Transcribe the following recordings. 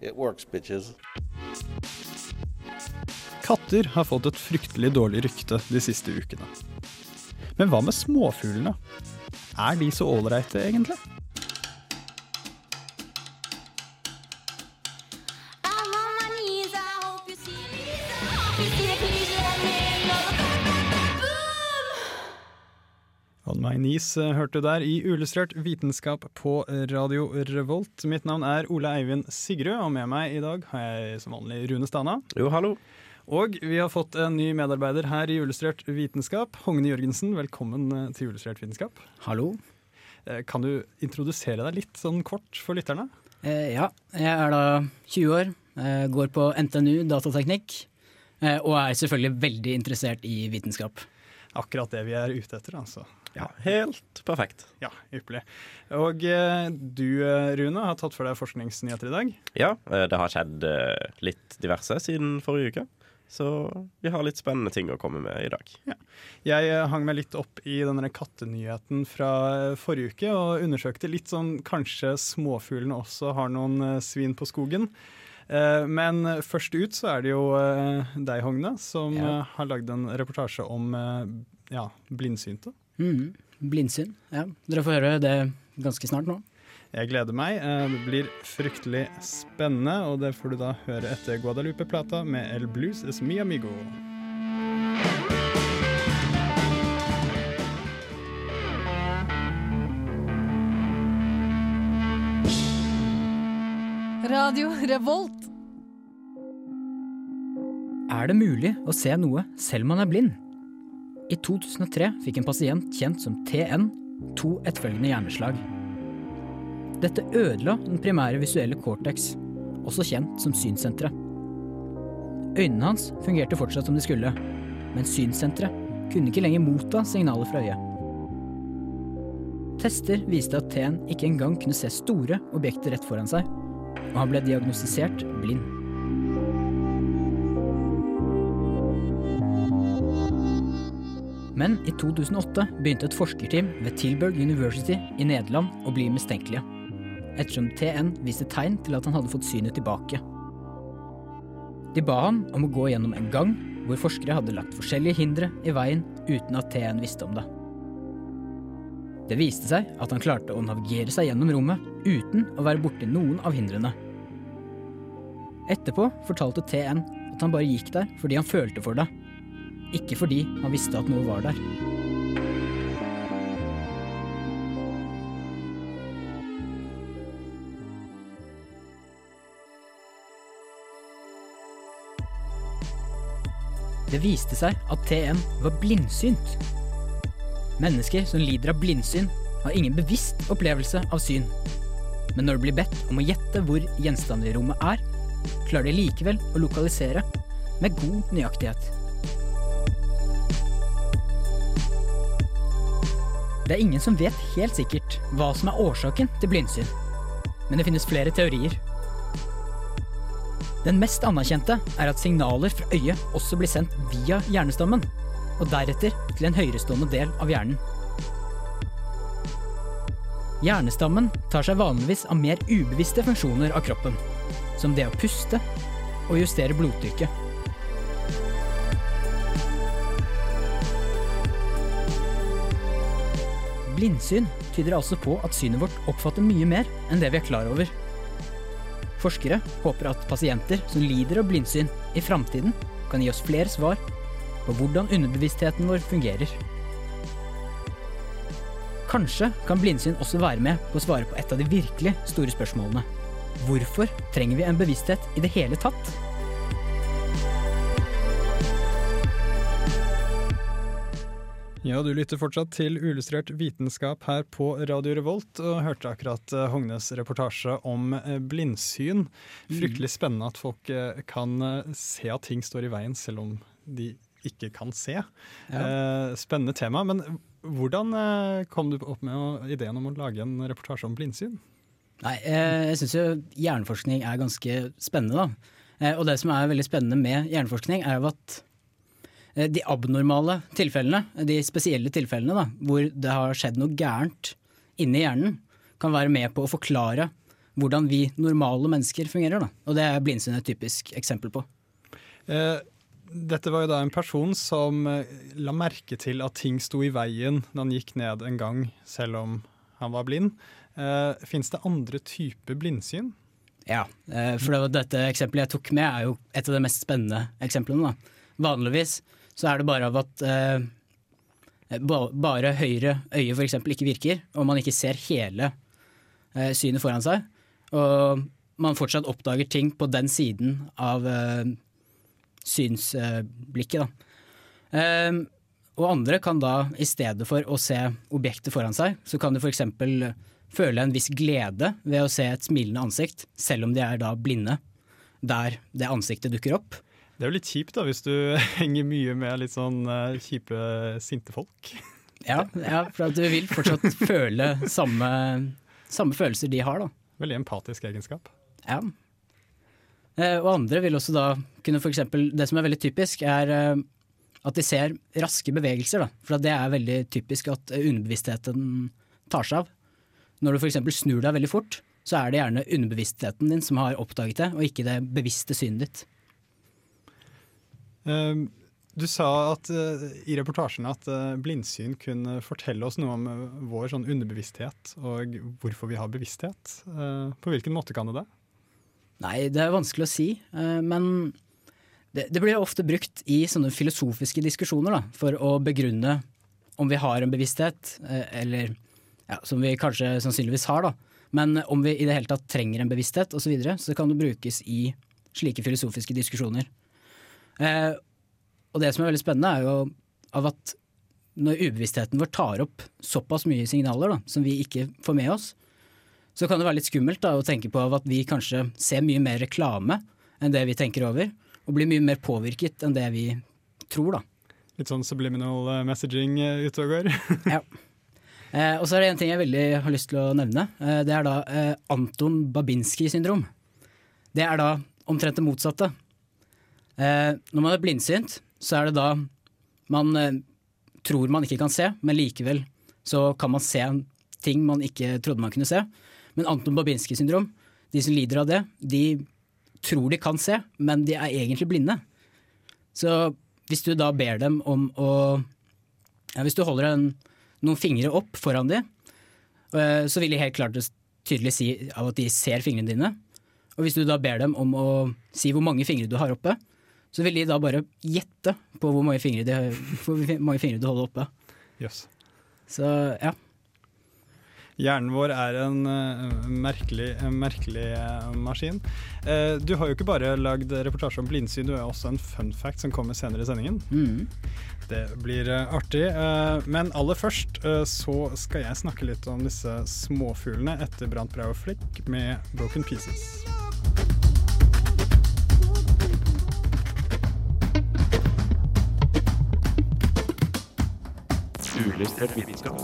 it works, bitches. Katter har fått et fryktelig dårlig rykte de siste ukene. Men hva med småfuglene? Er de så ålreite, egentlig? My Knees eh, hørte du der i Uillustrert vitenskap på Radio Revolt. Mitt navn er Ole Eivind Sigrud, og med meg i dag har jeg som vanlig Rune Stana. Jo, hallo. Og vi har fått en ny medarbeider her i Ullustrert vitenskap. Hogne Jørgensen, velkommen eh, til Ullustrert vitenskap. Hallo. Eh, Kan du introdusere deg litt sånn kort for lytterne? Eh, ja, jeg er da 20 år, eh, går på NTNU datateknikk, eh, og er selvfølgelig veldig interessert i vitenskap. Akkurat det vi er ute etter, altså. Ja, helt perfekt. Ja, ypperlig. Og eh, du, eh, Rune, har tatt for deg forskningsnyheter i dag. Ja, eh, det har skjedd litt diverse siden forrige uke. Så vi har litt spennende ting å komme med i dag. Jeg eh, hang meg litt opp i denne kattenyheten fra forrige uke, og undersøkte litt sånn kanskje småfuglene også har noen svin på skogen. Men først ut så er det jo deg, Hogne, som Ja. har lagd en reportasje om ja, blindsynte. Mhm. Blindsyn. Ja, dere får høre det ganske snart nå. Jeg gleder meg. Eh, Det blir fryktelig spennende, og det får du da høre etter Guadalupe-plata med El Blues es mi amigo. Radio Revolt. Er det mulig å se noe selv om man er blind? I 2003 fikk en pasient kjent som TN to etterfølgende hjerneslag. Dette ødela den primære visuelle cortex, også kjent som synssenteret. Øynene hans fungerte fortsatt som de skulle, men synssenteret kunne ikke lenger motta signaler fra øyet. Tester viste at TN ikke engang kunne se store objekter rett foran seg, og han ble diagnostisert blind. Men i 2008 begynte et forskerteam ved Tilburg University i Nederland å bli mistenkelige, ettersom TN viste tegn til at han hadde fått synet tilbake. De ba han om å gå gjennom en gang hvor forskere hadde lagt forskjellige hindre i veien uten at TN visste om det. Det viste seg at han klarte å navigere seg gjennom rommet uten å være borti noen av hindrene. Etterpå fortalte TN at han bare gikk der fordi han følte for det, ikke fordi han visste at noe var der. Det viste seg at TM var blindsynt. Mennesker som lider av blindsyn, har ingen bevisst opplevelse av syn. Men når det blir bedt om å gjette hvor gjenstander i rommet er, klarer de likevel å lokalisere med god nøyaktighet. Det er ingen som vet helt sikkert hva som er årsaken til blindsyn, men det finnes flere teorier. Den mest anerkjente er at signaler fra øyet også blir sendt via hjernestammen, og deretter til en høyerestående del av hjernen. Hjernestammen tar seg vanligvis av mer ubevisste funksjoner av kroppen, som det å puste og justere blodtrykket. Blindsyn tyder altså på at synet vårt oppfatter mye mer enn det vi er klar over. Forskere håper at pasienter som lider av blindsyn i framtiden kan gi oss flere svar på hvordan underbevisstheten vår fungerer. Kanskje kan blindsyn også være med på å svare på et av de virkelig store spørsmålene. Hvorfor trenger vi en bevissthet i det hele tatt? Ja, du lytter fortsatt til Uillustrert vitenskap her på Radio Revolt, og hørte akkurat eh, Hognes reportasje om eh, blindsyn. Fryktelig spennende at folk eh, kan se at ting står i veien, selv om de ikke kan se. Ja. spennende tema. Men hvordan kom du opp med ideen om å lage en reportasje om blindsyn? Nei, jeg syns jo hjerneforskning er ganske spennende, da. Og det som er veldig spennende med hjerneforskning, er jo at de abnormale tilfellene, de spesielle tilfellene da, hvor det har skjedd noe gærent inni hjernen, kan være med på å forklare hvordan vi normale mennesker fungerer. Da. Og det er blindsyn et typisk eksempel på. Eh, dette var jo da en person som eh, la merke til at ting sto i veien når han gikk ned en gang, selv om han var blind. Eh, Fins det andre typer blindsyn? Ja, eh, for det var dette eksempelet jeg tok med, er jo et av de mest spennende eksemplene. Da. Vanligvis så er det bare av at eh, ba, bare høyre øye f.eks. ikke virker, og man ikke ser hele eh, synet foran seg. Og man fortsatt oppdager ting på den siden av eh, synsblikket. Da. Eh, og andre kan da, i stedet for å se objektet foran seg, så kan de f.eks. føle en viss glede ved å se et smilende ansikt, selv om de er da blinde, der det ansiktet dukker opp. Det er jo litt kjipt da, hvis du henger mye med litt sånn eh, kjipe, sinte folk. Ja, ja for at du vil fortsatt føle samme, samme følelser de har, da. Veldig empatisk egenskap. Ja. Eh, og andre vil også da kunne f.eks. Det som er veldig typisk, er eh, at de ser raske bevegelser. Da. For at det er veldig typisk at underbevisstheten tar seg av. Når du f.eks. snur deg veldig fort, så er det gjerne underbevisstheten din som har oppdaget det, og ikke det bevisste synet ditt. Eh, Du sa at, eh, i reportasjen at eh, blindsyn kunne fortelle oss noe om eh, vår sånn underbevissthet og hvorfor vi har bevissthet. På hvilken måte kan det det? Nei, det er vanskelig å si, men det, det blir ofte brukt i sånne filosofiske diskusjoner da, for å begrunne om vi har en bevissthet, eller ja, som vi kanskje sannsynligvis har, da. Men om vi i det hele tatt trenger en bevissthet osv., så, så kan det brukes i slike filosofiske diskusjoner. Eh, og det som er veldig spennende, er jo av at når ubevisstheten vår tar opp såpass mye signaler da, som vi ikke får med oss, så kan det være litt skummelt da, å tenke på at vi kanskje ser mye mer reklame enn det vi tenker over, og blir mye mer påvirket enn det vi tror. da. Litt sånn subliminal eh, messaging eh, ute og går. Ja. Eh, og så er det en ting jeg veldig har lyst til å nevne. Eh, det er da eh, Anton Babinski syndrom. Det er da omtrent det motsatte. Eh, når man er blindsynt, så er det da man eh, tror man ikke kan se, men likevel så kan man se ting man ikke trodde man kunne se. Men Anton Babinski syndrom, de som lider av det, de tror de kan se, men de er egentlig blinde. Så hvis du da ber dem om å ja, Hvis du holder en, noen fingre opp foran dem, eh, så vil de helt klart tydelig si av at de ser fingrene dine. Og hvis du da ber dem om å si hvor mange fingre du har oppe, så vil de da bare gjette på hvor mange fingre, de, hvor mange fingre du holder oppe. Yes. Så ja. Hjernen vår er en eh, merkelig, merkelig eh, maskin. Eh, du har jo ikke bare lagd reportasje om blindsyn, du er også en fun fact som kommer senere i sendingen. Mm. Det blir artig. men aller først så skal jeg snakke litt om disse småfuglene etter Brant Brauer Flick med 'Broken Pieces'. Uillustrert vitenskap.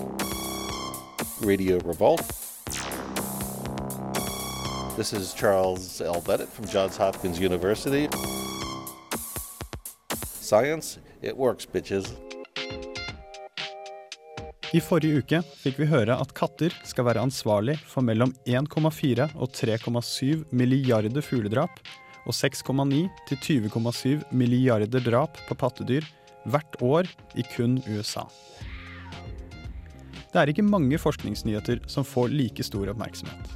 Radio Revolt. This is Charles L. Bennett from Johns Hopkins University. Science, it works, bitches. I forrige uke fikk vi høre at katter skal være ansvarlig for mellom 1,4 og 3,7 milliarder fugledrap og 6,9 til 20,7 milliarder drap på pattedyr hvert år i kun USA. Det er ikke mange forskningsnyheter som får like stor oppmerksomhet.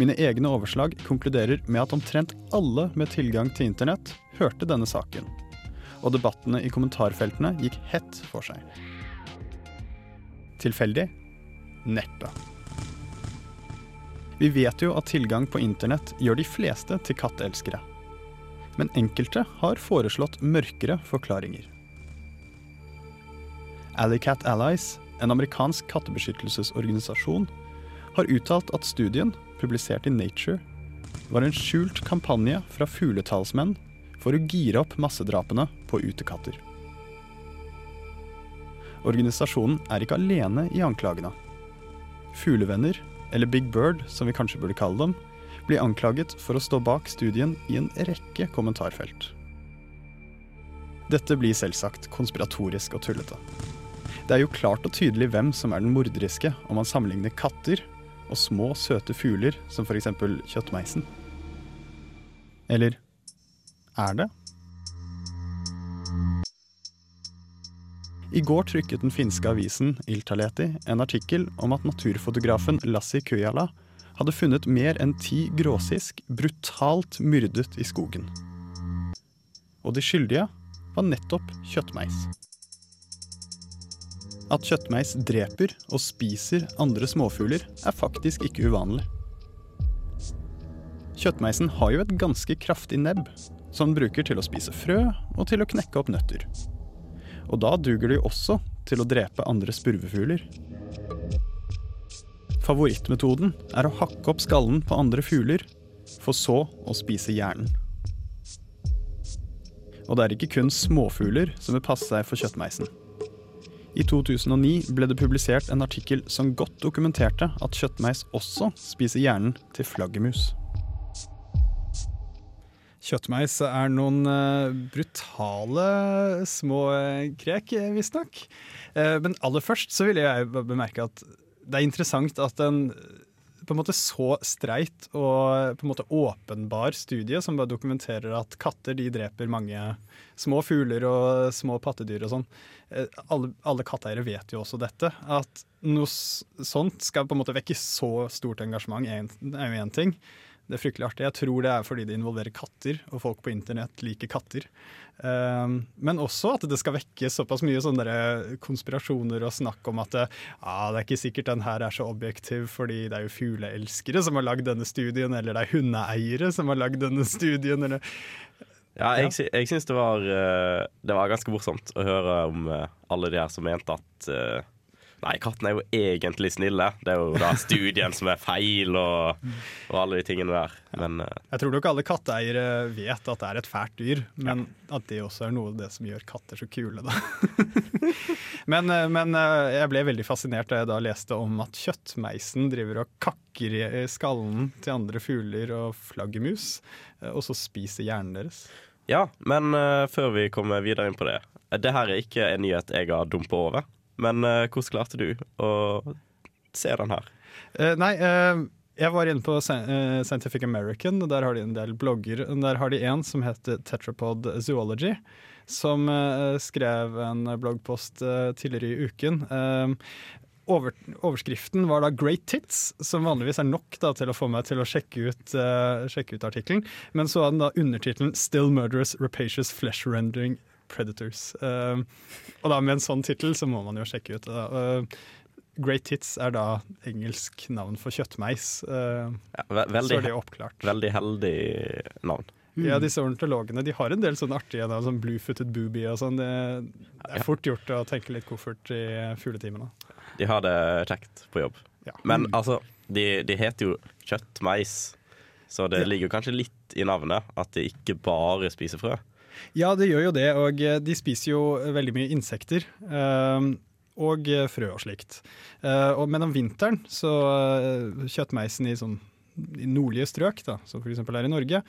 Mine egne overslag konkluderer med at omtrent alle med tilgang til internett hørte denne saken, og debattene i kommentarfeltene gikk hett for seg. Tilfeldig? Neppe. Vi vet jo at tilgang på internett gjør de fleste til katteelskere. Men enkelte har foreslått mørkere forklaringer. Alleycat Allies, en amerikansk kattebeskyttelsesorganisasjon, har uttalt at studien, publisert i Nature, var en skjult kampanje fra fugletalsmenn for å gire opp massedrapene på utekatter. Organisasjonen er ikke alene i anklagene. Fuglevenner, eller Big Bird som vi kanskje burde kalle dem, blir anklaget for å stå bak studien i en rekke kommentarfelt. Dette blir selvsagt konspiratorisk og tullete. Det er jo klart og tydelig hvem som er den morderiske om man sammenligner katter og små, søte fugler som f.eks. kjøttmeisen. Eller er det? I går trykket den finske avisen Iltaleti en artikkel om at naturfotografen Lassi Kujala hadde funnet mer enn ti gråsisk brutalt myrdet i skogen. Og de skyldige var nettopp kjøttmeis. At kjøttmeis dreper og spiser andre småfugler, er faktisk ikke uvanlig. Kjøttmeisen har jo et ganske kraftig nebb, som den bruker til å spise frø og til å knekke opp nøtter. Og da duger det jo også til å drepe andre spurvefugler. Favorittmetoden er å hakke opp skallen på andre fugler, for så å spise hjernen. Og det er ikke kun småfugler som vil passe seg for kjøttmeisen. I 2009 ble det publisert en artikkel som godt dokumenterte at kjøttmeis også spiser hjernen til flaggermus. Kjøttmeis er noen eh, brutale små eh, krek, eh, visstnok. Men aller først så vil jeg bemerke at det er interessant at en på en måte så streit og på en måte åpenbar studie som bare dokumenterer at katter de dreper mange små fugler og små pattedyr og sånn. Eh, Alle, alle katteeiere vet jo også dette. At noe sånt skal på en måte vekke så stort engasjement, er jo én ting. Det er fryktelig artig. Jeg tror det er fordi det involverer katter, og folk på internett liker katter. Um, men også at det skal vekke såpass mye sånne konspirasjoner og snakk om at det, ah, det er ikke sikkert den her er så objektiv fordi det er jo fugleelskere som har lagd denne studien, eller det er hundeeiere som har lagd denne studien, eller Ja, jeg, jeg syns det var eh, Det var ganske morsomt å høre om eh, alle de her som mente at eh, Nei, katten er jo egentlig snille. Det er jo da studien som er feil, og, og alle de tingene der. Men uh, Jeg tror nok alle katteeiere vet at det er et fælt dyr, men at det også er noe av det som gjør katter så kule, da. men, eh, men eh, jeg ble veldig fascinert da jeg da leste om at kjøttmeisen driver og kakker i skallen til andre fugler og flaggermus, og så spiser hjernen deres. ja, men uh, før vi kommer videre inn på det Det her er ikke en nyhet jeg har dumpa over. Men eh, hvordan klarte du å se den her? Eh, nei, eh, jeg var inne på Scientific American, og der har de en del blogger. Og Der har de en som heter Tetrapod Zoology, som uh, skrev en bloggpost uh, tidligere i uken. Uh, over, overskriften var da 'Great Tits', som vanligvis er nok da, til å få meg til å sjekke ut, uh, ut artikkelen. Men så hadde den da undertittelen 'Still Murderous Rapacious Flesh Rendering Predators'. Uh, og da med en sånn tittel så må man jo sjekke ut. Eh, Great Tits er da engelsk navn for kjøttmeis. Uh, Ja, ve så veldig, er det oppklart. veldig heldig navn. Ja, disse ornitologene de har en del sånne artige navn, som Bluefooted Booby og sånn. Det, det er fort gjort å tenke litt koffert i fugletimene. De har det kjekt på jobb. Ja. Men altså, de, de heter jo kjøttmeis, så det Ja. ligger kanskje litt i navnet at de ikke bare spiser frø. Ja, det gjør jo det, og eh, de spiser jo veldig mye insekter. eh, og eh, frø og slikt. Eh, men om vinteren så eh, kjøttmeisen i sånn i nordlige strøk, da, som f.eks. er i Norge,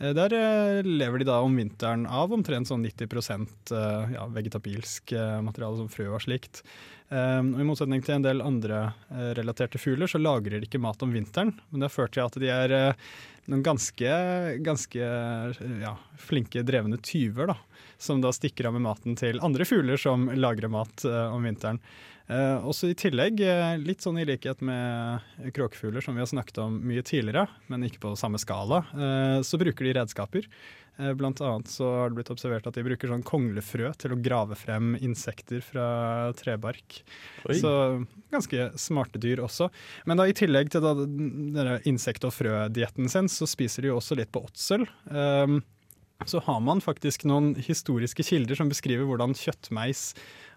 eh, der eh, lever de da om vinteren av omtrent sånn 90 eh, ja, vegetabilsk eh, materiale som frø og slikt. Eh, og I motsetning til en del andre eh, relaterte fugler, så lagrer de ikke mat om vinteren. Men det har ført til at de er eh, noen ganske, ganske ja, flinke, drevne tyver, da. Som da stikker av med maten til andre fugler som lagrer mat uh, om vinteren. Uh, også i tillegg, uh, litt sånn i likhet med kråkefugler som vi har snakket om mye tidligere, men ikke på samme skala, så bruker de redskaper. Eh, Blant annet så har det blitt observert at de bruker sånn konglefrø til å grave frem insekter fra trebark. Oi. Så ganske smarte dyr også. Men da i tillegg til da denne insekt- og frødietten sin, så spiser de jo også litt på åtsel. Um, så har man faktisk noen historiske kilder som beskriver hvordan kjøttmeis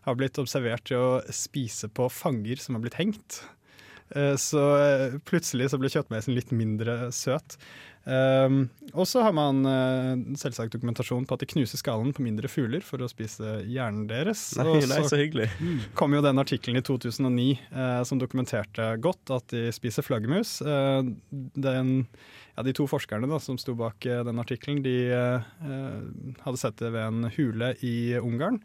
har blitt observert til å spise på fanger som har blitt hengt. Eh, Så eh, plutselig så ble kjøttmeisen litt mindre søt. Um, og så har man uh, selvsagt dokumentasjon på at de knuser skallen på mindre fugler for å spise hjernen deres. Nei, Og nei, så hyggelig. kom jo den artikkelen i 2009 uh, som dokumenterte godt at de spiser flaggermus. Uh, den, ja, de to forskerne da, som sto bak eh, den artikkelen, de eh, hadde sett det ved en hule i Ungarn.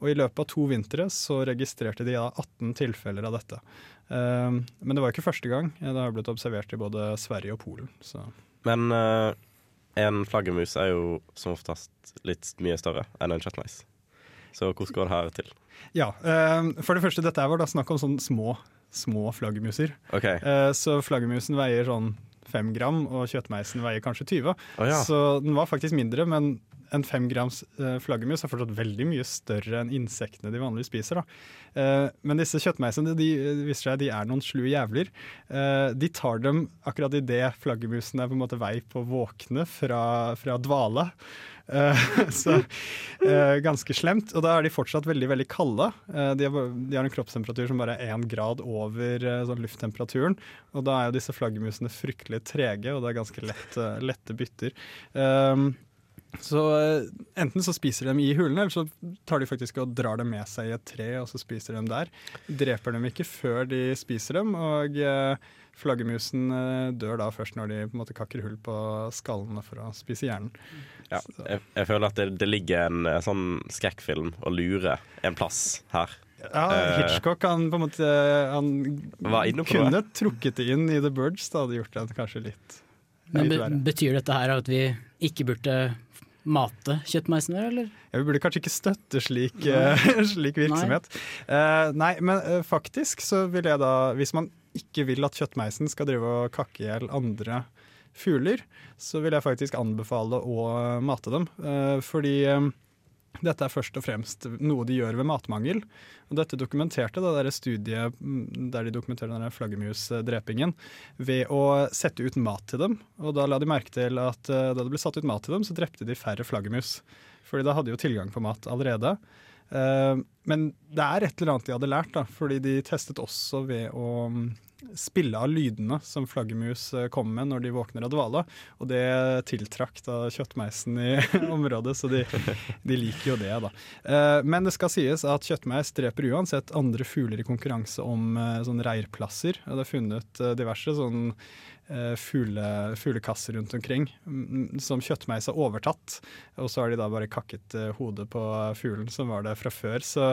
Og i løpet av to vintre så registrerte de da 18 tilfeller av dette. Eh, men det var ikke første gang. Det har blitt observert i både Sverige og Polen. Så. Men uh, en flaggermus er jo som oftest litt mye større enn en kjøttmeis. Så hvordan går det her til? Ja, uh, For det første, dette var da snakk om sånne små, små flaggermuser. Okay. Uh, Så flaggermusen veier sånn fem gram, og kjøttmeisen veier kanskje 20. Oh, ja. Så den var faktisk mindre, men en fem grams eh, flaggermus er fortsatt veldig mye større enn insektene de vanligvis spiser. Eh, men disse kjøttmeisene de, de viser seg de er noen slu jævler. Eh, de tar dem akkurat idet flaggermusen er på en måte vei på å våkne fra, fra dvale. Eh, så eh, ganske slemt. Og da er de fortsatt veldig veldig kalde. Eh, de, har, de har en kroppstemperatur som bare er én grad over eh, sånn lufttemperaturen. Og da er jo disse flaggermusene fryktelig trege, og det er ganske lett, eh, lette bytter. Um, så eh, enten så spiser de dem i hulene, eller så tar de faktisk og drar dem med seg i et tre, og så spiser de dem der. Dreper dem ikke før de spiser dem, og eh, flaggermusen eh, dør da først når de på en måte kakker hull på skallene for å spise hjernen. Ja. Jeg, jeg føler at det, det ligger en sånn skrekkfilm og lurer en plass her. Ja, Hitchcock han på en måte Han kunne det. trukket det inn i The Birds, da hadde gjort det kanskje litt, Men be betyr dette her at vi ikke burde mate kjøttmeisen der, eller? Ja, vi burde kanskje ikke støtte slik, eh, slik virksomhet. Eh, nei, men uh, faktisk så vil jeg da, hvis man ikke vil at kjøttmeisen skal drive og kakke i hjel andre fugler, så vil jeg faktisk anbefale å mate dem. Uh, fordi dette er først og fremst noe de gjør ved matmangel. Og dette dokumenterte det der studiet mm, der de dokumenterer denne flaggermusdrepingen ved å sette ut mat til dem. Og da la de merke til at eh, da det ble satt ut mat til dem, så drepte de færre flaggermus. Fordi da hadde de jo tilgang på mat allerede. Eh, men det er et eller annet de hadde lært, da, fordi de testet også ved å mm, spille av lydene som flaggermus eh, kommer med når de våkner av dvale. Og det tiltrakk da kjøttmeisen i området, så de, de liker jo det, da. Eh, Men det skal sies at kjøttmeis dreper uansett andre fugler i konkurranse om sånne reirplasser. Det er funnet diverse sånn fugle, fuglekasser rundt omkring mm, som kjøttmeis har overtatt. Og så har de da bare kakket hodet på fuglen som var der fra før. Så,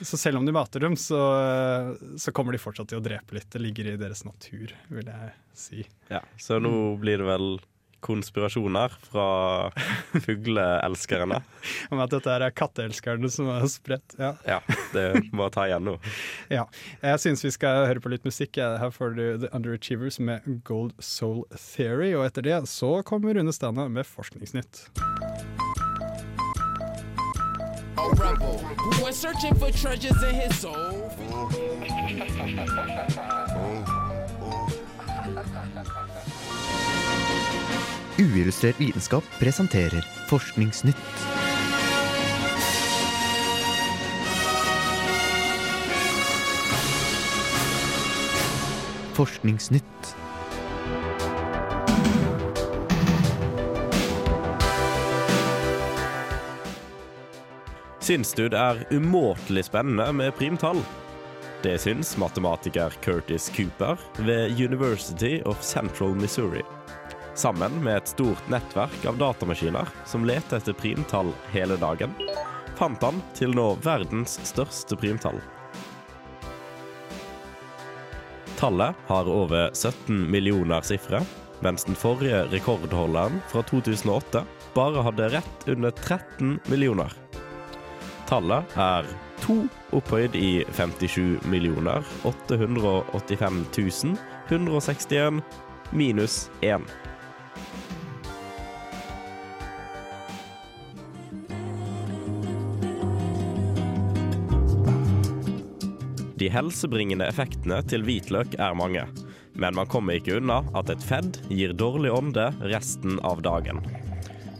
så selv om de mater dem, så, så kommer de fortsatt til å drepe litt. Det ligger i deres natur, vil jeg si. Ja, så nå blir det vel konspirasjoner fra fugleelskerne. Om at dette er katteelskerne som har spredt. Ja. Ja, det må ta igjen nå. ja. Jeg syns vi skal høre på litt musikk. Her får du The Underachievers med Gold Soul Theory. Og etter det så kommer Rune Stana med Forskningsnytt. A rebel who went searching for treasures in his soul. Uillustrert vitenskap presenterer Forskningsnytt. Forskningsnytt. Syns du det er umåtelig spennende med primtall? Det syns matematiker Curtis Cooper ved University of Central Missouri. Sammen med et stort nettverk av datamaskiner som leter etter primtall hele dagen, fant han til nå verdens største primtall. Tallet har over 17 millioner sifre, mens den forrige rekordholderen fra 2008 bare hadde rett under 13 millioner. Tallet er 2 opphøyd i 57 millioner 885 161 minus 1. De helsebringende effektene til hvitløk er mange, men man kommer ikke unna at et fedd gir dårlig ånde resten av dagen.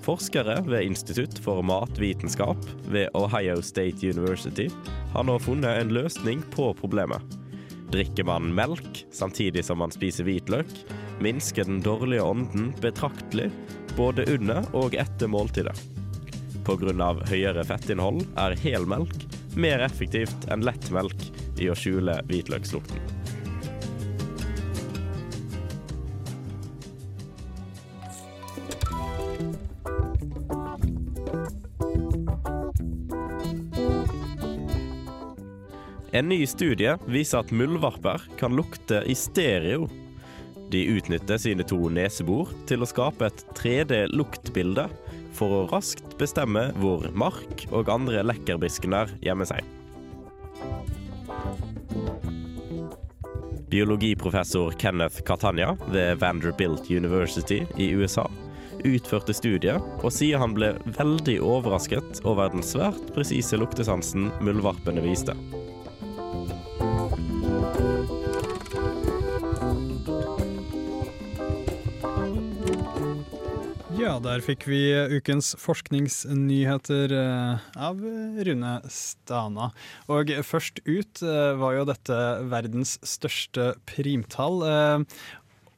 Forskere ved Institutt for matvitenskap ved Ohio State University har nå funnet en løsning på problemet. Drikker man melk samtidig som man spiser hvitløk, minsker den dårlige ånden betraktelig både under og etter måltidet. Pga. høyere fettinnhold er helmelk mer effektivt enn lettmelk i å skjule hvitløkslukten. En ny studie viser at muldvarper kan lukte i stereo. De utnytter sine to nesebor til å skape et 3D-luktbilde for å raskt bestemme hvor mark og andre lekkerbiskener gjemmer seg. Biologiprofessor Kenneth Catania ved Vanderbilt University i USA utførte studiet, og sier han ble veldig overrasket over den svært presise luktesansen muldvarpene viste. Ja, der fikk vi ukens forskningsnyheter eh, av Rune Stana. Og først ut eh, var jo dette verdens største primtall. Eh,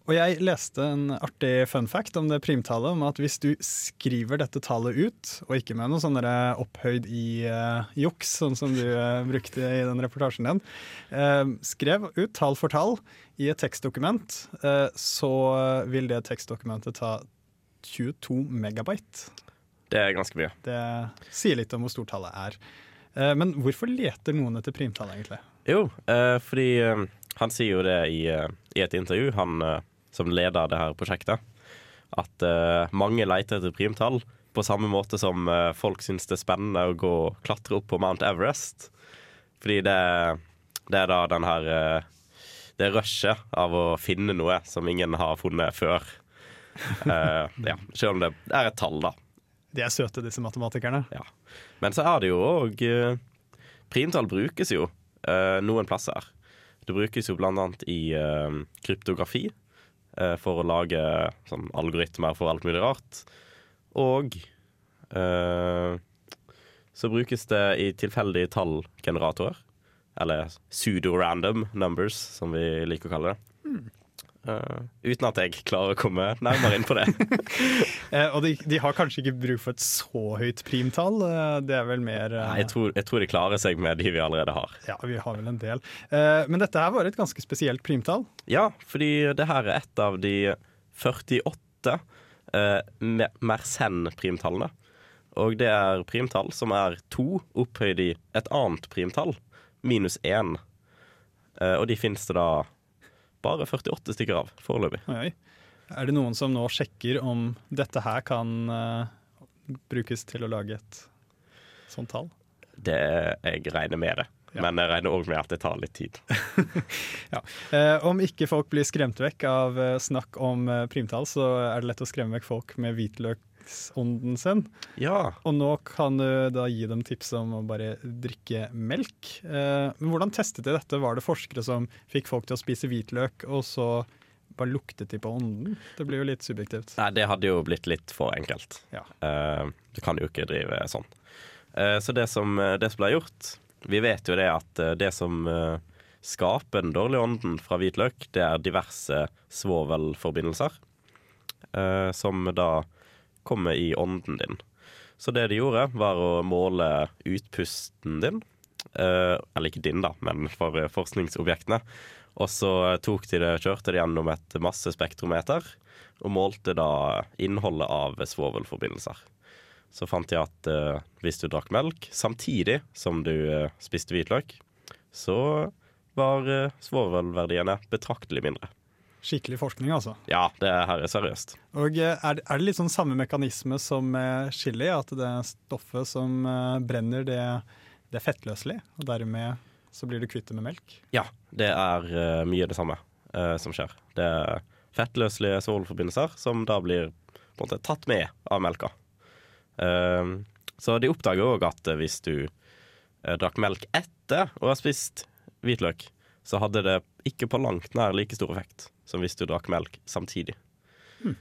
Og jeg leste en artig fun fact om det primtallet, om at hvis du skriver dette tallet ut, og ikke med noe sånn opphøyd i uh, juks, sånn som du uh, brukte i den reportasjen din, uh, skrev ut tall for tall i et tekstdokument, så vil det tekstdokumentet ta 22 megabyte. Det er ganske mye. Det sier litt om hvor stort tallet er. Eh, Men hvorfor leter noen etter primtall, egentlig? Jo, eh, fordi eh, han sier jo det i, i et intervju, han som leder det her prosjektet, at mange leter etter primtall på samme måte som folk syns det er spennende å gå og klatre opp på Mount Everest. Fordi det, det er da den her Det rushet av å finne noe som ingen har funnet før. Eh, ja, selv om det er et tall, da. De er søte, disse matematikerne. Ja. Men så er det jo òg Primtall brukes jo uh, noen plasser. Det brukes jo blant annet i eh, kryptografi eh, for å lage sånn algoritmer for alt mulig rart. Og eh, så brukes det i tilfeldige tallgeneratorer. Eller pseudo-random numbers, som vi liker å kalle det. Eh, uten at jeg klarer å komme nærmere inn på det. uh, og de, de har kanskje ikke bruk for et så høyt primtall. Uh, Det er vel mer Nei, jeg, tror, jeg tror de klarer seg med de vi allerede har. Ja, vi har vel en del. Men dette her var et ganske spesielt primtall. Ja, fordi det her er et av de 48 eh, Me- Mersenne-primtallene. Og det er primtall som er to opphøyd i et annet primtall, minus én. Og de finnes det da bare 48 stykker av foreløpig. Oi, oi. Er det noen som nå sjekker om dette her kan uh, brukes til å lage et sånt tall? Det Jeg regner med det. Ja. Men jeg regner òg med at det tar litt tid. Eh, om ikke folk blir skremt vekk av eh, snakk om eh, primtall, så er det lett å skremme vekk folk med hvitløksånden sin. Ja. Og nå kan du da gi dem tips om å bare drikke melk. Eh, men hvordan testet de dette? Var det forskere som fikk folk til å spise hvitløk, og så bare luktet de på ånden? Det blir jo litt subjektivt. Nei, det hadde jo blitt litt for enkelt. Ja. Eh, du kan jo ikke drive sånn. Eh, så det som, det som ble gjort Vi vet jo det at det som skaper den dårlige ånden fra hvitløk, det er diverse svovelforbindelser eh, som da kommer i ånden din. Så det de gjorde, var å måle utpusten din. Eh, eller ikke din, da, men for eh, forskningsobjektene. Og så tok de det, kjørte de gjennom et massespektrometer og målte da innholdet av svovelforbindelser. Så fant de at eh, hvis du drakk melk samtidig som du eh, spiste hvitløk, så var eh, svovelverdiene betraktelig mindre. Skikkelig forskning, altså. Ja, det her er seriøst. Og Er er, er det litt sånn samme mekanisme som med chili? At det stoffet som eh, brenner, det, det er fettløselig, og dermed så blir du kvitt det med melk? Ja, det er eh, mye det samme uh, som skjer. Det er fettløselige solforbindelser som da blir på en måte tatt med av melka. Uh, så de oppdager òg at eh, hvis du uh, drakk melk etter å ha spist hvitløk, så hadde det ikke på langt nær like stor effekt som hvis du drakk melk samtidig. Hmm.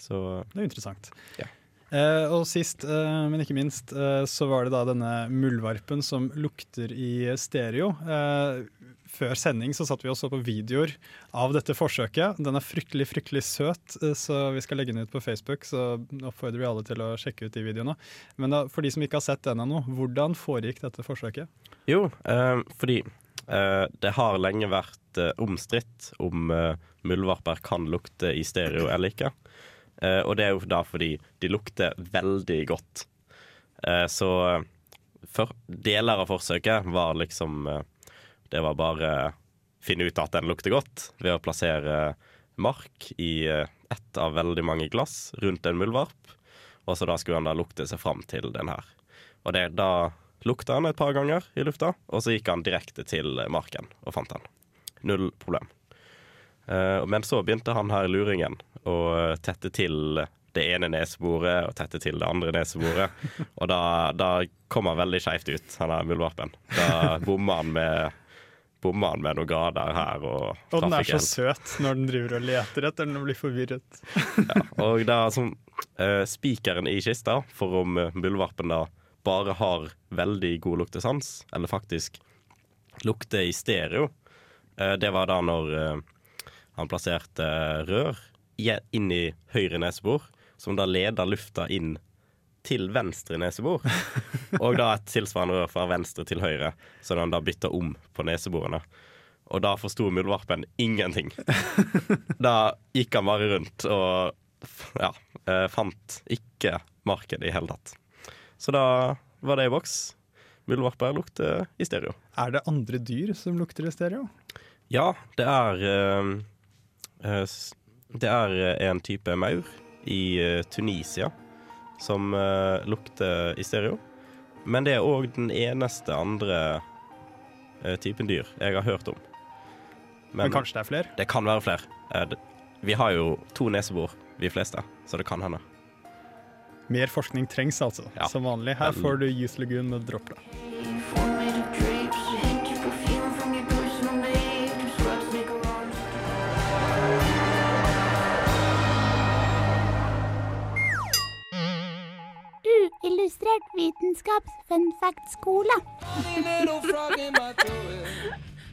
Så Det er interessant. Ja. Eh, og sist, eh, men ikke minst, eh, så var det da denne muldvarpen som lukter i stereo. Eh, før sending så satt vi og så på videoer av dette forsøket. Den er fryktelig, fryktelig søt, eh, så vi skal legge den ut på Facebook. Så oppfordrer vi alle til å sjekke ut de videoene. Men da, for de som ikke har sett den ennå, hvordan foregikk dette forsøket? Jo, eh, fordi det har lenge vært eh, omstridt om eh, muldvarper kan lukte i stereo eller ikke. Eh, og det er jo da fordi de lukter veldig godt. Eh, så eh, deler av forsøket var liksom eh, Det var bare finne ut at den lukter godt ved å plassere mark i eh, ett av veldig mange glass rundt en muldvarp. Og så da skulle han da lukte seg fram til den her. Og det, da lukta han et par ganger i lufta, og så gikk han direkte til marken og fant han. Null problem. Eh, men så begynte han her luringen å tette til det ene neseboret og tette til det andre neseboret. Og da, da kom han veldig skeivt ut, han der muldvarpen. Da bomma han med Bomma han med noen grader her og Og den er så søt når den driver og leter etter den og blir forvirret. Og da som eh, spikeren i kista for om uh, muldvarpen da bare har veldig god luktesans, eller faktisk lukter i stereo, eh, det var da når eh, han plasserte rør inn i høyre nesebor, som da leder lufta inn til venstre nesebor. Og da et tilsvarende rør fra venstre til høyre, så han da bytta om på neseborene. Og da forsto muldvarpen ingenting. Da gikk han bare rundt og ja, eh, fant ikke markedet i hele tatt. Så da var det i boks. Muldvarper lukter i stereo. Er det andre dyr som lukter i stereo? Ja, det er eh, eh, Det er eh, en type maur i Tunisia som lukter i stereo. Men det er òg den eneste andre typen dyr jeg har hørt om. Men kanskje det er flere? Det kan være flere. Vi har jo to nesebor, vi fleste, så det kan hende. Mer forskning trengs altså, Ja. som vanlig. Her får du Youth Lagoon med Dropla. Uillustrert vitenskaps-fun fact-skole.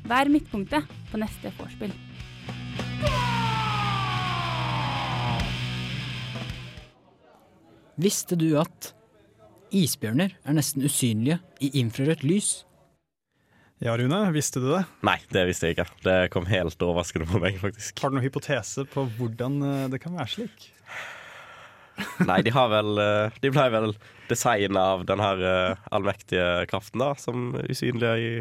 Vær midtpunktet på neste vorspiel. Visste du at isbjørner er nesten usynlige i infrarødt lys? Ja, Rune, visste du det? Nei, det visste jeg ikke. Det kom helt overraskende på meg, faktisk. Har du noen hypotese på hvordan eh, det kan være slik? Nei, de har vel eh, De ble vel designa av den her eh, allmektige kraften, da, som usynlige i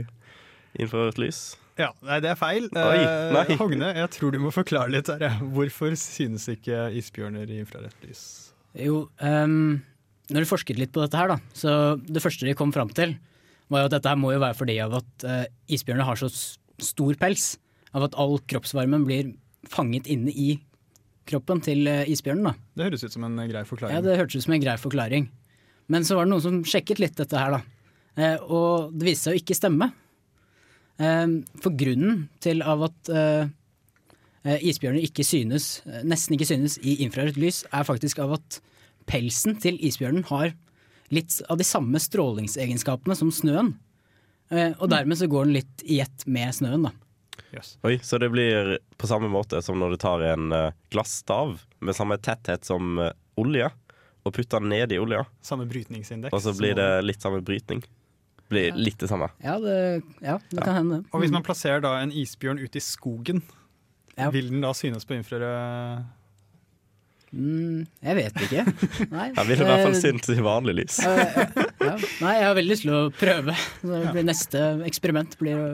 infrarødt lys. Ja, Nei, det er feil. Oi, nei. Hogne, jeg tror du må forklare litt her. Hvorfor synes ikke isbjørner i infrarødt lys? Jo, um, når de forsket litt på dette her, da, så det første de kom fram til, var jo at dette her må jo være fordi av at uh, isbjørner har så stor pels, av at all kroppsvarmen blir fanget inne i kroppen til uh, isbjørnen. da. Det høres ut som en grei forklaring. Ja, Det hørtes ut som en grei forklaring. Men så var det noen som sjekket litt dette her, da. Uh, og det viste seg å ikke stemme. Eh, for grunnen til av at eh, eh, isbjørner ikke synes, eh, nesten ikke synes i infrarødt lys, er faktisk av at pelsen til isbjørnen har litt av de samme strålingsegenskapene som snøen. Eh, og dermed så går den litt i ett med snøen, da. Oi, Så det blir på samme måte som når du tar en glassstav glasstav med samme tetthet som eh, olje, og putter den ned i olja, Samme brytningsindeks. og så blir det litt samme brytning. Blir litt det samme. Ja, det, ja, det kan hende. Og hvis man plasserer da en isbjørn ut i skogen, Ja. vil den da synes på infrarød Mm, jeg vet ikke. Nei, Jeg vil i hvert fall eh, synes i vanlig lys. Eh, ja. Nei, jeg har veldig lyst til å prøve. Så det blir Neste eksperiment blir å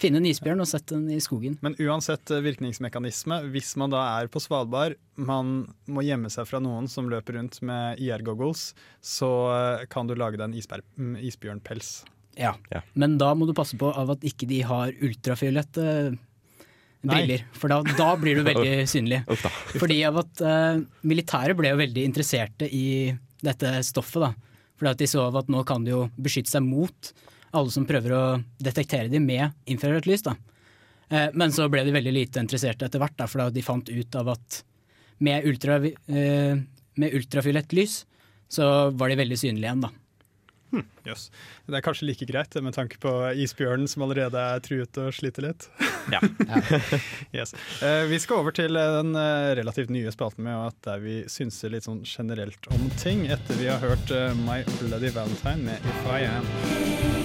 finne en isbjørn og sette den i skogen. Men uansett eh, virkningsmekanisme, hvis man da er på Svalbard, man må gjemme seg fra noen som løper rundt med IR-goggles, så kan du lage deg en mm, isbjørnpels. Ja. Men da må du passe på av at ikke de har ultrafiolette. Briller, for da, da blir du veldig synlig. Da. Fordi av at uh, militæret ble jo veldig interesserte i dette stoffet. da. Fordi at de så av at nå kan de jo beskytte seg mot alle som prøver å detektere dem med infrarødt lys. da. Uh, men så ble de veldig lite interesserte etter hvert, da, fordi de fant ut av at med, ultra, uh, med ultrafiolett lys så var de veldig synlige igjen, da. Jøss. Det er kanskje like greit med tanke på isbjørnen som allerede er truet og sliter litt. Ja. yes. Eh, vi skal over til den eh, relativt nye spalten med at der vi synser litt sånn generelt om ting, etter vi har hørt eh, My Bloody Valentine med If I Am.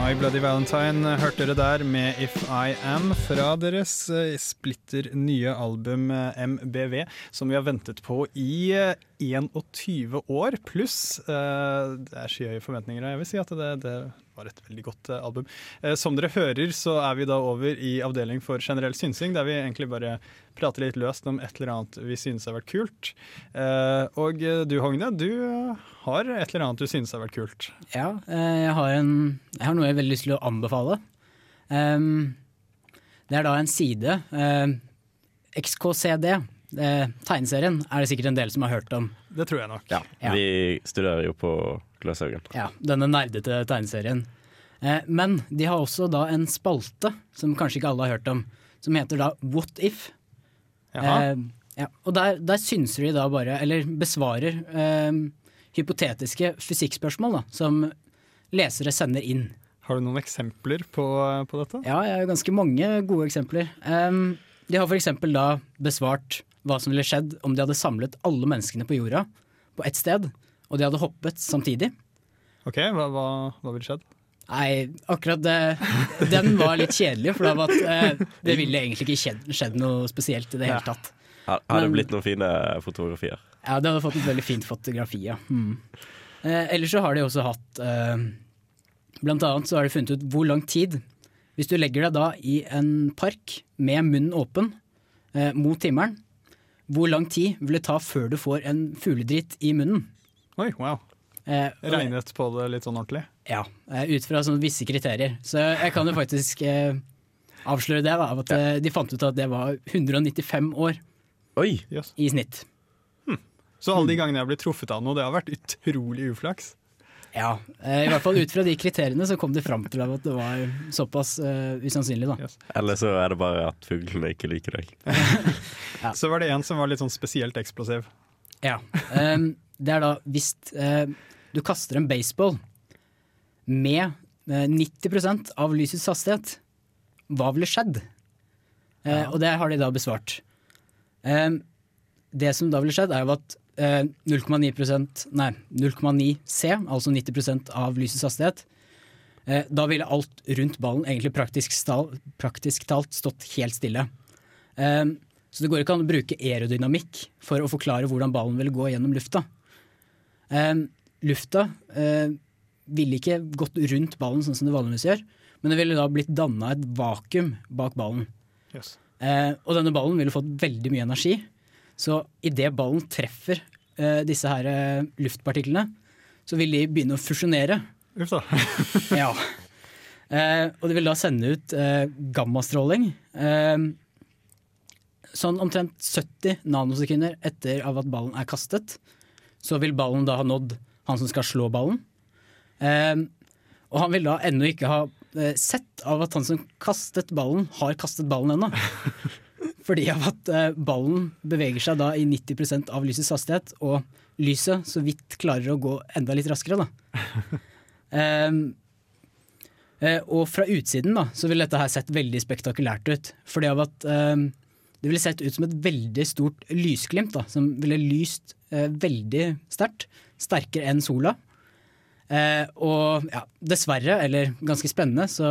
My Bloody Valentine hørte dere der med If I Am fra deres eh, splitter nye album eh, MBV, som vi har ventet på i eh, 21 år pluss. Eh, Det er skyhøye forventninger, og jeg vil si at det, det var et veldig godt eh, album. Eh, Som dere hører, så er vi da over i avdeling for generell synsing, der vi egentlig bare prater litt løst om et eller annet vi synes har vært kult. Eh, Og du Hogne, du har et eller annet du synes har vært kult. Ja, jeg har, en, jeg har noe jeg har veldig lyst til å anbefale. Ehm, det er da en side, XKCD, eh, tegneserien, er det sikkert en del som har hørt om. Det tror jeg nok. Ja, Ja. Vi studerer jo på Gløshaugen. Ja, denne nerdete tegneserien. Eh, men de har også da en spalte, som kanskje ikke alle har hørt om, som heter da What If? Eh, ja, og der, der synser de da bare, eller besvarer eh, hypotetiske fysikkspørsmål da, som lesere sender inn. Har du noen eksempler på, på dette? Ja, jeg har ganske mange gode eksempler. Um, de har f.eks. da besvart hva som ville skjedd om de hadde samlet alle menneskene på jorda på ett sted, og de hadde hoppet samtidig. Ok, hva, hva, hva ville skjedd? Nei, akkurat det, den var litt kjedelig, for det, var at, eh, det ville egentlig ikke skjedd, skjedd noe spesielt i det hele tatt. Har, har det blitt noen fine fotografier? Ja, det hadde fått et veldig fint fotografi, ja. Mm. Eh, ellers så har de også hatt eh, Blant annet så har de funnet ut hvor lang tid Hvis du legger deg da i en park med munnen åpen eh, mot himmelen, hvor lang tid vil det ta før du får en fugledritt i munnen? Oi, wow. Eh, og- Regnet på det litt sånn ordentlig? Ja, eh, ut fra sånn visse kriterier. Så jeg kan jo faktisk eh, avsløre det, da, av at ja. de fant ut at det var 195 år Oi! Yes. i snitt. Så alle de gangene jeg har blitt truffet av noe, det har vært utrolig uflaks? Ja, eh, i hvert fall ut fra de kriteriene så kom de fram til at det var såpass uh, usannsynlig, da. Eller så er det bare at fuglene ikke liker deg. Så var det en som var litt sånn spesielt eksplosiv. Ja. Um, det er da hvis uh, du kaster en baseball med uh, 90% av lysets hastighet, hva ville skjedd? Ja. Og det har de da besvart. Um, det som da ville skjedd, er jo at 0,9% nei, 0,9 C, altså 90% av lysets hastighet, eh, da ville alt rundt ballen egentlig praktisk, stal, praktisk talt stått helt stille. Ehm, så det går ikke an å bruke aerodynamikk for å forklare hvordan ballen ville gå gjennom lufta. Lufta eh, ville ikke gått rundt ballen sånn som det vanligvis gjør, men det ville da blitt danna et vakuum bak ballen. Yes. Eh, og denne ballen ville fått veldig mye energi, så idet ballen treffer uh, disse her uh, luftpartiklene, så vil de begynne å fusjonere. Uff da. ja. Uh, og de vil da sende ut gammastråling. Sånn omtrent 70 nanosekunder etter av at ballen er kastet, så vil ballen da ha nådd han som skal slå ballen. Og han vil da ennå ikke ha sett av at han som kastet ballen, har kastet ballen ennå. Fordi av at eh, ballen beveger seg da i 90% av lysets hastighet, og lyset så vidt klarer å gå enda litt raskere, da. Eh, og fra utsiden da, så ville dette her sett veldig spektakulært ut. Fordi av at um, det ville sett ut som et veldig stort lysglimt, da, som ville lyst eh, veldig sterkt. Sterkere enn sola. Eh, og ja, dessverre, eller ganske spennende, så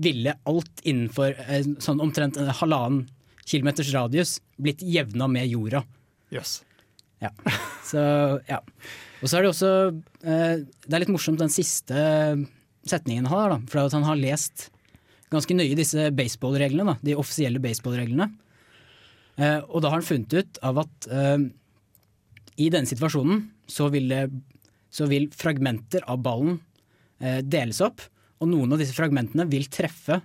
ville alt innenfor eh, sånn omtrent en halvannen kilometers radius blitt jevna med jorda. Yes. Ja. Så, ja. Og så er det også eh, Det er litt morsomt den siste setningen han har, da. For han har lest ganske nøye disse baseballreglene, de offisielle baseballreglene. Eh, og da har han funnet ut av at eh, i denne situasjonen så vil, så vil fragmenter av ballen eh, deles opp, og noen av disse fragmentene vil treffe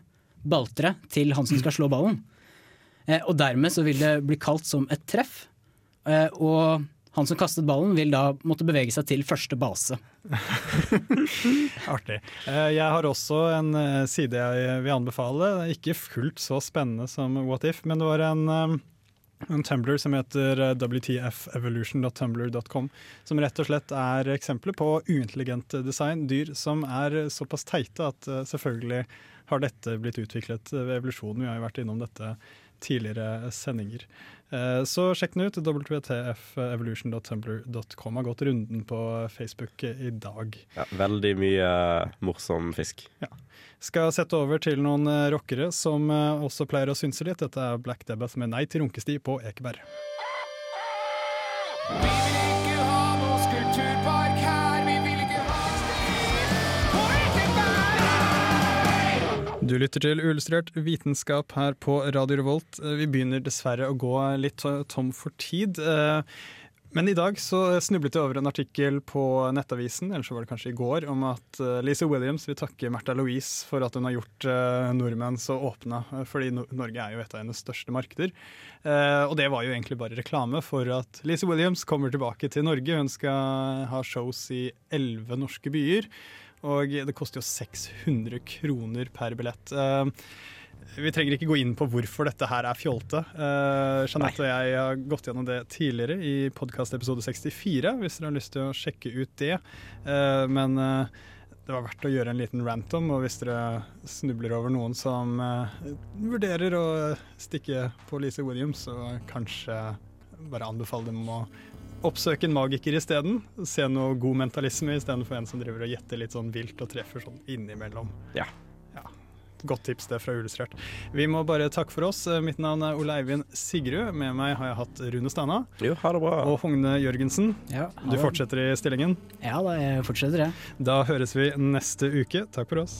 ballteret til han som skal slå ballen. Eh, og dermed så vil det bli kalt som et treff. Eh, og Han som kastet ballen, vil da måtte bevege seg til første base. Artig. Eh, Jeg har også en side jeg vil anbefale. Ikke fullt så spennende som What If, men det var en, en Tumblr som heter WTFevolution.tumblr.com, som rett og slett er eksempler på uintelligent design. Dyr som er såpass teite at selvfølgelig har dette blitt utviklet ved evolusjonen. Vi har jo vært innom dette tidligere sendinger. Eh, Så sjekk den ut. WTFevolution.tumblr.com har gått runden på Facebook i dag. Ja, veldig mye morsom fisk. Ja. Skal sette over til noen eh, rockere som eh, også pleier å synse litt. Dette er Black Debbath med Nei til runkesti på Ekeberg. Du lytter til Uillustrert vitenskap her på Radio Revolt. Eh, Vi begynner dessverre å gå litt tom for tid. eh, Men i dag så snublet jeg over en artikkel på Nettavisen, eller så var det kanskje i går, om at eh, Lisa Williams vil takke Märtha Louise for at hun har gjort nordmenn så åpne, fordi Norge er jo et av hennes største markeder. Og det var jo egentlig bare reklame for at Lisa Williams kommer tilbake til Norge. Hun skal ha shows i elleve norske byer. Og det koster jo 600 kroner per billett. Eh, vi trenger ikke gå inn på hvorfor dette her er fjolte. Uh, Jeanette og jeg har gått gjennom det tidligere i podkastepisode 64, hvis dere har lyst til å sjekke ut det. Uh, men uh, det var verdt å gjøre en liten rant om, og hvis dere snubler over noen som vurderer å stikke på Lise Williams, så kanskje bare anbefale dem å oppsøke en magiker isteden. Se noe god mentalisme istedenfor en som driver og gjetter litt sånn vilt og treffer sånn innimellom. Ja. Godt tips det fra Illustrert. Vi må bare takke for oss. Mitt navn er Ole Eivind Sigrud. Med meg har jeg hatt Rune Stana. Jo, ha det bra. Og Hogne Jørgensen. Ja, ha Du fortsetter i stillingen. Ja, da jeg fortsetter jeg. Da høres vi neste uke. Takk for oss.